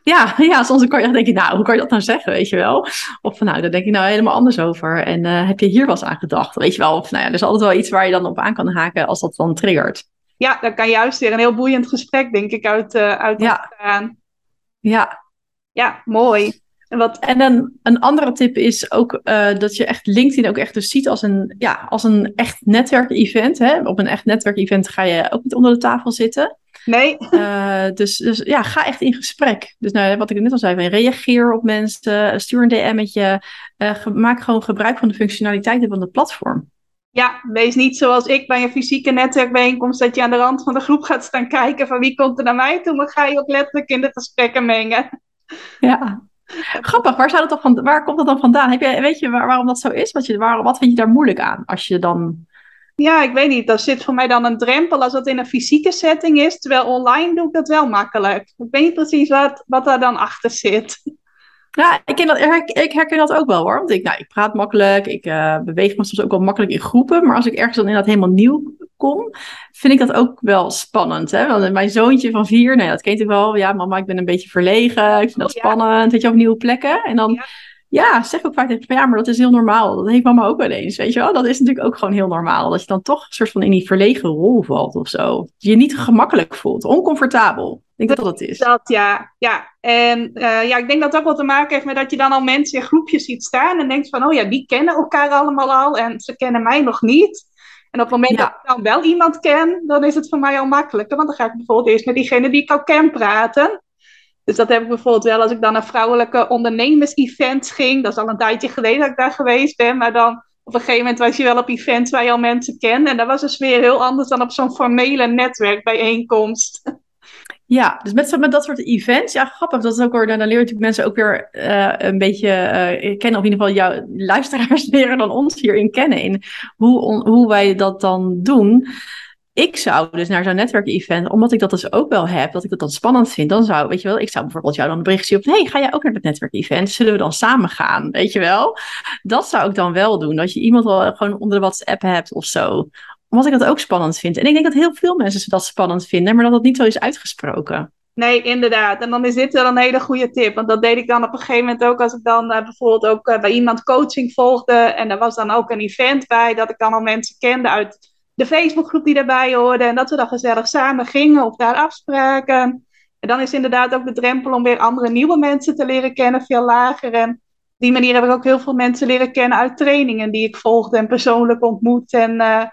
Ja, ja, soms kan je denk je, nou, hoe kan je dat nou zeggen, weet je wel? Of van, nou, daar denk je nou helemaal anders over. En uh, heb je hier wel eens aan gedacht, weet je wel? Of nou ja, er is altijd wel iets waar je dan op aan kan haken als dat dan triggert. Ja, dan kan juist weer een heel boeiend gesprek, denk ik, uit, uh, uit ja. gaan. Ja. Ja, mooi. En, wat... en dan een andere tip is ook uh, dat je echt LinkedIn ook echt dus ziet als een, ja, als een echt netwerkevent. Op een echt netwerkevent ga je ook niet onder de tafel zitten. Nee. Uh, dus, dus ja, ga echt in gesprek. Dus nou, wat ik net al zei, van, reageer op mensen, stuur een DM'tje. Uh, maak gewoon gebruik van de functionaliteiten van het platform. Ja, wees niet zoals ik bij een fysieke netwerkbijeenkomst, dat je aan de rand van de groep gaat staan kijken van wie komt er naar mij toe, maar ga je ook letterlijk in de gesprekken mengen. Ja, Grappig, waar, zou dat dan van, waar komt dat dan vandaan? Heb je, weet je waar, waarom dat zo is? Wat, je, waar, wat vind je daar moeilijk aan als je dan ja, ik weet niet. Dat zit voor mij dan een drempel als dat in een fysieke setting is. Terwijl online doe ik dat wel makkelijk. Ik weet niet precies wat, wat daar dan achter zit. Ja, ik, ken dat, ik herken dat ook wel hoor. Want ik, nou, ik praat makkelijk, ik uh, beweeg me soms ook wel makkelijk in groepen. Maar als ik ergens dan inderdaad helemaal nieuw kom, vind ik dat ook wel spannend. Hè? Want mijn zoontje van vier, nee, dat kent ik wel. Ja, mama, ik ben een beetje verlegen. Ik vind dat oh, spannend. Weet je, op nieuwe plekken. En dan... Ja ja, zeg ook vaak tegen ja, maar dat is heel normaal. Dat heeft mama ook wel eens, weet je wel. Dat is natuurlijk ook gewoon heel normaal. Dat je dan toch een soort van in die verlegen rol valt of zo. Je niet gemakkelijk voelt, oncomfortabel. Ik denk dat dat het is. Dat, ja. ja. En uh, ja, ik denk dat dat ook wel te maken heeft met dat je dan al mensen in groepjes ziet staan en denkt van, oh ja, die kennen elkaar allemaal al en ze kennen mij nog niet. En op het moment dat ik dan wel iemand ken, dan is het voor mij al makkelijker. Want dan ga ik bijvoorbeeld eerst met diegene die ik al ken praten. Dus dat heb ik bijvoorbeeld wel als ik dan naar vrouwelijke ondernemers-events ging. Dat is al een tijdje geleden dat ik daar geweest ben. Maar dan op een gegeven moment was je wel op events waar je al mensen kent. En dat was de sfeer heel anders dan op zo'n formele netwerkbijeenkomst. Ja, dus met, met dat soort events, ja, grappig. Dat is ook weer, dan leer je natuurlijk mensen ook weer uh, een beetje uh, kennen, of in ieder geval jouw luisteraars leren dan ons hierin kennen, in hoe, hoe wij dat dan doen ik zou dus naar zo'n netwerkevent, omdat ik dat dus ook wel heb, dat ik dat dan spannend vind, dan zou, weet je wel, ik zou bijvoorbeeld jou dan een bericht van, hey, ga jij ook naar het netwerkevent? Zullen we dan samen gaan? Weet je wel? Dat zou ik dan wel doen, dat je iemand wel gewoon onder de WhatsApp hebt of zo. Omdat ik dat ook spannend vind. En ik denk dat heel veel mensen dat spannend vinden, maar dat dat niet zo is uitgesproken. Nee, inderdaad. En dan is dit wel een hele goede tip. Want dat deed ik dan op een gegeven moment ook als ik dan uh, bijvoorbeeld ook uh, bij iemand coaching volgde. En er was dan ook een event bij dat ik dan al mensen kende uit de Facebookgroep die daarbij hoorde. En dat we dan gezellig samen gingen of daar afspraken. En dan is inderdaad ook de drempel om weer andere nieuwe mensen te leren kennen veel lager. En op die manier heb ik ook heel veel mensen leren kennen uit trainingen die ik volgde en persoonlijk ontmoet. En uh,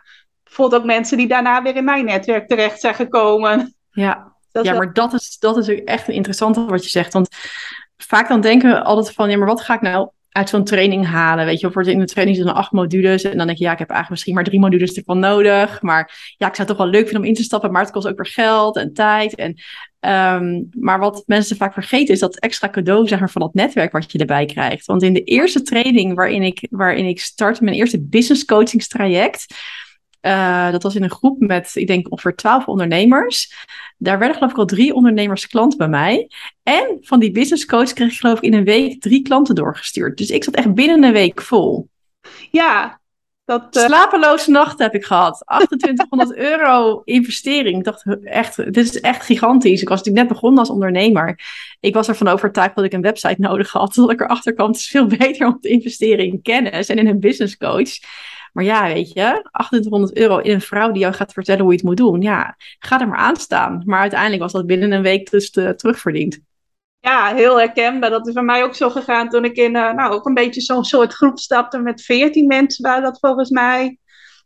bijvoorbeeld ook mensen die daarna weer in mijn netwerk terecht zijn gekomen. Ja, ja maar dat is, dat is echt een interessante wat je zegt. Want vaak dan denken we altijd van, ja, maar wat ga ik nou uit zo'n training halen. Weet je, of in de training zitten acht modules. En dan denk je, ja, ik heb eigenlijk misschien maar drie modules ervan nodig. Maar ja, ik zou het toch wel leuk vinden om in te stappen. Maar het kost ook weer geld en tijd. En, um, maar wat mensen vaak vergeten is dat extra cadeau zeg maar, van dat netwerk wat je erbij krijgt. Want in de eerste training waarin ik, waarin ik startte, mijn eerste business coachingstraject. Uh, dat was in een groep met, ik denk, ongeveer twaalf ondernemers. Daar werden geloof ik al drie ondernemers klant bij mij. En van die business coach kreeg ik geloof ik in een week drie klanten doorgestuurd. Dus ik zat echt binnen een week vol. Ja, dat, uh... Slapeloze nachten heb ik gehad. 2800 euro investering. Ik dacht echt, dit is echt gigantisch. Ik was natuurlijk net begonnen als ondernemer. Ik was ervan overtuigd dat ik een website nodig had. Tot ik erachter kwam, het is veel beter om te investeren in kennis en in een business coach. Maar ja, weet je, 2800 euro in een vrouw die jou gaat vertellen hoe je het moet doen. Ja, ga er maar aan staan. Maar uiteindelijk was dat binnen een week dus uh, terugverdiend. Ja, heel herkenbaar. Dat is bij mij ook zo gegaan toen ik in, uh, nou, ook een beetje zo'n soort groep stapte met 14 mensen, waren dat volgens mij.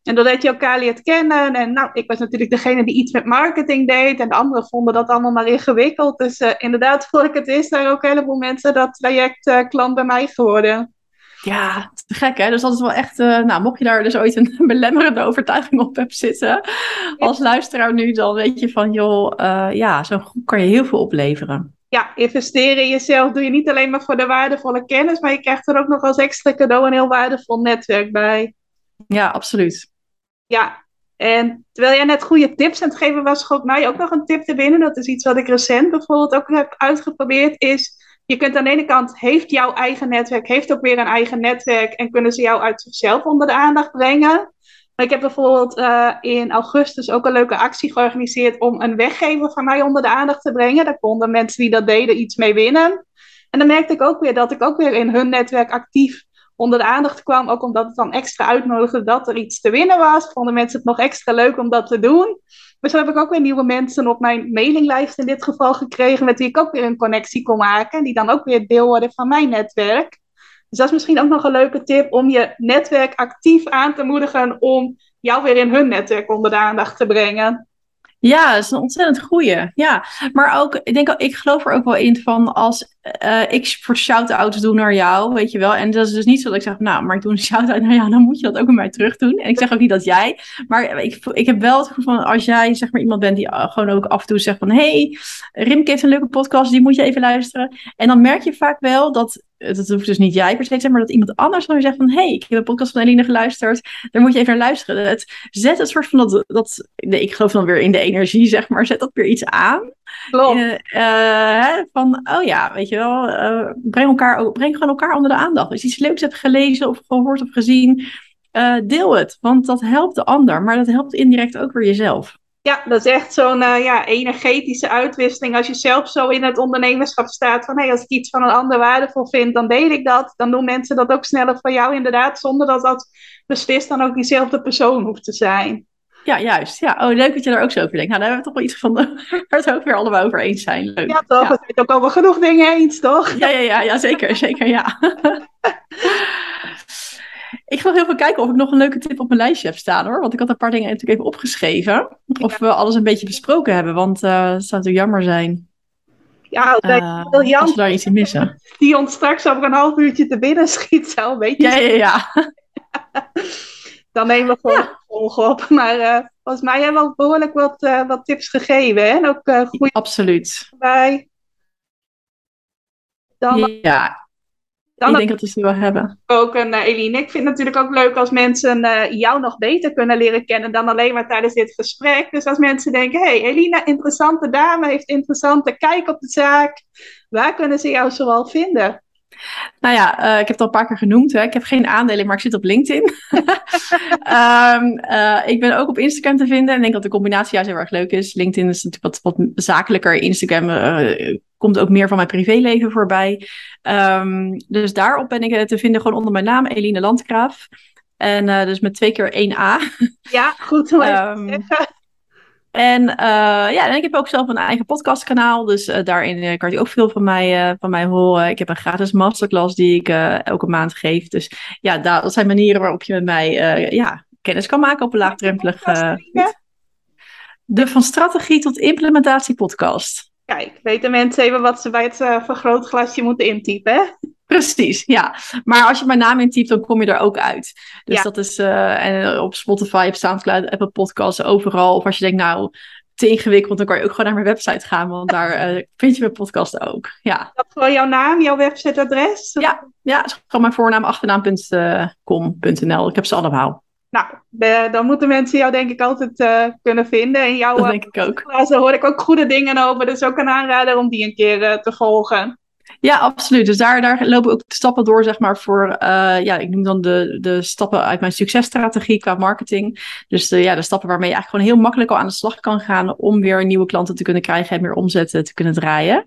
En doordat je elkaar leert kennen. En nou, ik was natuurlijk degene die iets met marketing deed. En de anderen vonden dat allemaal maar ingewikkeld. Dus uh, inderdaad, voor ik het is, daar ook een heleboel mensen dat traject klant bij mij geworden. Ja, te gek hè. Dus dat is wel echt, uh, nou, mocht je daar dus ooit een belemmerende overtuiging op hebt zitten, als luisteraar nu, dan weet je van, joh, uh, ja, zo'n groep kan je heel veel opleveren. ja, investeren in jezelf doe je niet alleen maar voor de waardevolle kennis, maar je krijgt er ook nog als extra cadeau een heel waardevol netwerk bij. Ja, absoluut. Ja, en terwijl jij net goede tips aan het geven was, schoot mij ook nog een tip te binnen. Dat is iets wat ik recent bijvoorbeeld ook heb uitgeprobeerd. Is je kunt aan de ene kant, heeft jouw eigen netwerk, heeft ook weer een eigen netwerk en kunnen ze jou uit zichzelf onder de aandacht brengen. Maar ik heb bijvoorbeeld uh, in augustus ook een leuke actie georganiseerd om een weggever van mij onder de aandacht te brengen. Daar konden mensen die dat deden iets mee winnen. En dan merkte ik ook weer dat ik ook weer in hun netwerk actief onder de aandacht kwam. Ook omdat het dan extra uitnodigde dat er iets te winnen was. Vonden mensen het nog extra leuk om dat te doen. Dus zo heb ik ook weer nieuwe mensen op mijn mailinglijst in dit geval gekregen. Met wie ik ook weer een connectie kon maken. Die dan ook weer deel worden van mijn netwerk. Dus dat is misschien ook nog een leuke tip om je netwerk actief aan te moedigen om jou weer in hun netwerk onder de aandacht te brengen. Ja, dat is een ontzettend goeie. Ja, maar ook, ik denk, ik geloof er ook wel in van als uh, ik voor shout-outs doe naar jou, weet je wel. En dat is dus niet zo dat ik zeg, nou, maar ik doe een shout-out naar jou, dan moet je dat ook bij mij terug doen. En ik zeg ook niet dat jij, maar ik, ik heb wel het gevoel van als jij zeg maar iemand bent die uh, gewoon ook af en toe zegt van, hey, Rimke heeft een leuke podcast, die moet je even luisteren. En dan merk je vaak wel dat dat hoeft dus niet jij per se te zijn, maar dat iemand anders dan zegt van, hey, ik heb een podcast van Eline geluisterd, daar moet je even naar luisteren. Het zet het soort van dat, dat ik geloof dan weer in de energie, zeg maar, zet dat weer iets aan. Klopt. Uh, van, oh ja, weet je wel, uh, breng, elkaar, breng gewoon elkaar onder de aandacht. Als je iets leuks hebt gelezen of gehoord of gezien, uh, deel het, want dat helpt de ander, maar dat helpt indirect ook weer jezelf. Ja, dat is echt zo'n ja, energetische uitwisseling. Als je zelf zo in het ondernemerschap staat van hey, als ik iets van een ander waardevol vind, dan deel ik dat. Dan doen mensen dat ook sneller voor jou inderdaad, zonder dat dat beslist dan ook diezelfde persoon hoeft te zijn. Ja, juist. Ja, oh, leuk dat je daar ook zo over denkt. Nou, daar hebben we toch wel iets gevonden waar het ook weer allemaal over eens zijn. Leuk. Ja, toch? Ja. We zijn ook over genoeg dingen eens, toch? Ja, ja, ja, ja zeker, zeker, ja. Ik ga nog even kijken of ik nog een leuke tip op mijn lijstje heb staan hoor. Want ik had een paar dingen natuurlijk even opgeschreven. Of we alles een beetje besproken hebben. Want uh, het zou natuurlijk jammer zijn. Ja, uh, als we daar iets in missen. Die ons straks over een half uurtje te binnen schiet. Zo een beetje. Ja, ja, ja. Dan nemen we gewoon ja. op. Maar uh, volgens mij hebben we behoorlijk wat, uh, wat tips gegeven. Hè? En ook uh, goede Absoluut. Bij. Dan, ja, dan ik denk dat we ze wel hebben. Ook een Eline. Ik vind het natuurlijk ook leuk als mensen jou nog beter kunnen leren kennen dan alleen maar tijdens dit gesprek. Dus als mensen denken, hé, hey, Eline, interessante dame, heeft interessante kijk op de zaak. Waar kunnen ze jou zoal vinden? Nou ja, uh, ik heb het al een paar keer genoemd. Hè. Ik heb geen aandelen, maar ik zit op LinkedIn. um, uh, ik ben ook op Instagram te vinden. En ik denk dat de combinatie juist heel erg leuk is. LinkedIn is natuurlijk wat, wat zakelijker. Instagram uh, komt ook meer van mijn privéleven voorbij. Um, dus daarop ben ik te vinden gewoon onder mijn naam, Eline Landgraaf. En dus met twee keer één A. Ja, goed. Um, en uh, ja, en ik heb ook zelf een eigen podcastkanaal. Dus uh, daarin uh, kan je ook veel van mij, van mij horen. Ik heb een gratis masterclass die ik elke maand geef. Dus ja, dat zijn manieren waarop je met mij ja, kennis kan maken op een laagdrempelig. De van strategie tot implementatie podcast. Kijk, weten mensen even wat ze bij het vergrootglasje moeten intypen. Precies, ja. Maar als je mijn naam intypt, dan kom je er ook uit. Dus ja. dat is uh, en op Spotify, op Soundcloud, Apple Podcasts, overal. Of als je denkt, nou, te ingewikkeld, dan kan je ook gewoon naar mijn website gaan, want daar uh, vind je mijn podcast ook. Ja. Dat gewoon jouw naam, jouw websiteadres? Ja, ja, gewoon mijn voornaam, achternaam.com.nl. Ik heb ze allemaal. Nou, de, dan moeten mensen jou denk ik altijd uh, kunnen vinden. En jou, dat denk ik ook. Daar hoor ik ook goede dingen over, dus ook een aanrader om die een keer te volgen. Ja, absoluut. Dus daar, daar lopen ook de stappen door, zeg maar, voor, uh, ja, ik noem dan de, de stappen uit mijn successtrategie qua marketing. Dus de, ja, de stappen waarmee je eigenlijk gewoon heel makkelijk al aan de slag kan gaan om weer nieuwe klanten te kunnen krijgen en meer omzetten te kunnen draaien.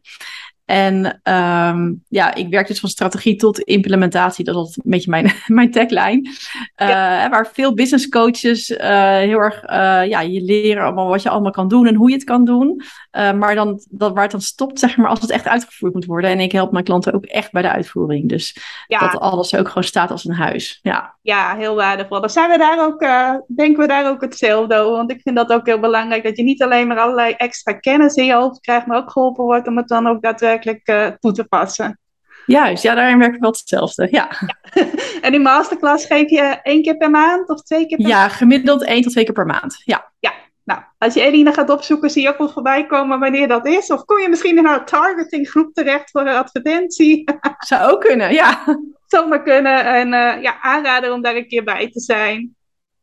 En um, ja, ik werk dus van strategie tot implementatie. Dat is altijd een beetje mijn, mijn tagline. Uh, ja. Waar veel business coaches uh, heel erg uh, ja, je leren allemaal wat je allemaal kan doen en hoe je het kan doen. Maar dan, dat, waar het dan stopt, zeg maar, als het echt uitgevoerd moet worden. En ik help mijn klanten ook echt bij de uitvoering. Dus ja. dat alles ook gewoon staat als een huis. Ja, ja heel waardevol. Dan zijn we daar ook, denken we daar ook hetzelfde over. Want ik vind dat ook heel belangrijk. Dat je niet alleen maar allerlei extra kennis in je hoofd krijgt, maar ook geholpen wordt om het dan ook daadwerkelijk uh, toe te passen. Juist, ja, daarin werkt wel hetzelfde. Ja. ja. En die masterclass geef je één keer per maand of twee keer per Ja, gemiddeld één tot twee keer per maand. Ja. Ja, Nou, als je Eline gaat opzoeken, zie je ook wel voorbij komen wanneer dat is. Of kom je misschien in haar targetinggroep terecht voor een advertentie. Zou ook kunnen, ja. Zou maar kunnen. En uh, ja, aanraden om daar een keer bij te zijn.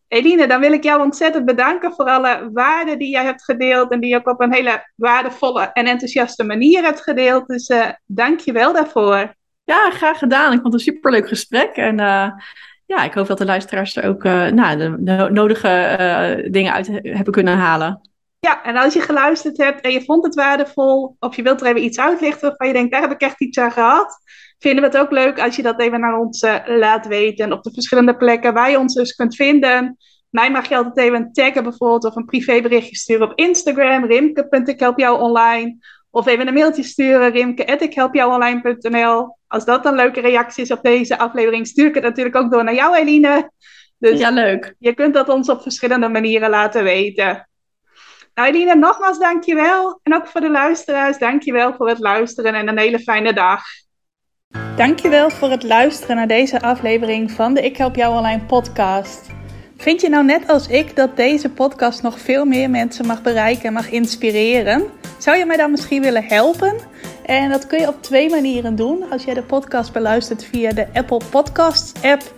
Eline, dan wil ik jou ontzettend bedanken voor alle waarden die jij hebt gedeeld. En die je ook op een hele waardevolle en enthousiaste manier hebt gedeeld. Dus uh, dank je wel daarvoor. Ja, graag gedaan. Ik vond het een superleuk gesprek. En uh, ja, ik hoop dat de luisteraars er ook uh, nou, de, nodige dingen uit hebben kunnen halen. Ja, en als je geluisterd hebt en je vond het waardevol, of je wilt er even iets uitlichten waarvan je denkt, daar heb ik echt iets aan gehad, vinden we het ook leuk als je dat even naar ons uh, laat weten. Op de verschillende plekken waar je ons dus kunt vinden. Mij mag je altijd even taggen bijvoorbeeld of een privéberichtje sturen op Instagram, rimke.ikhelpjouonline. Of even een mailtje sturen, rimke.ikhelpjouonline.nl. Als dat een leuke reactie is op deze aflevering, stuur ik het natuurlijk ook door naar jou, Eline. Dus ja, leuk. Je kunt dat ons op verschillende manieren laten weten. Nou, Eline, nogmaals dankjewel. En ook voor de luisteraars, dankjewel voor het luisteren en een hele fijne dag. Dankjewel voor het luisteren naar deze aflevering van de Ik Help Jou Online podcast. Vind je nou net als ik dat deze podcast nog veel meer mensen mag bereiken en mag inspireren? Zou je mij dan misschien willen helpen? En dat kun je op twee manieren doen. Als jij de podcast beluistert via de Apple Podcasts app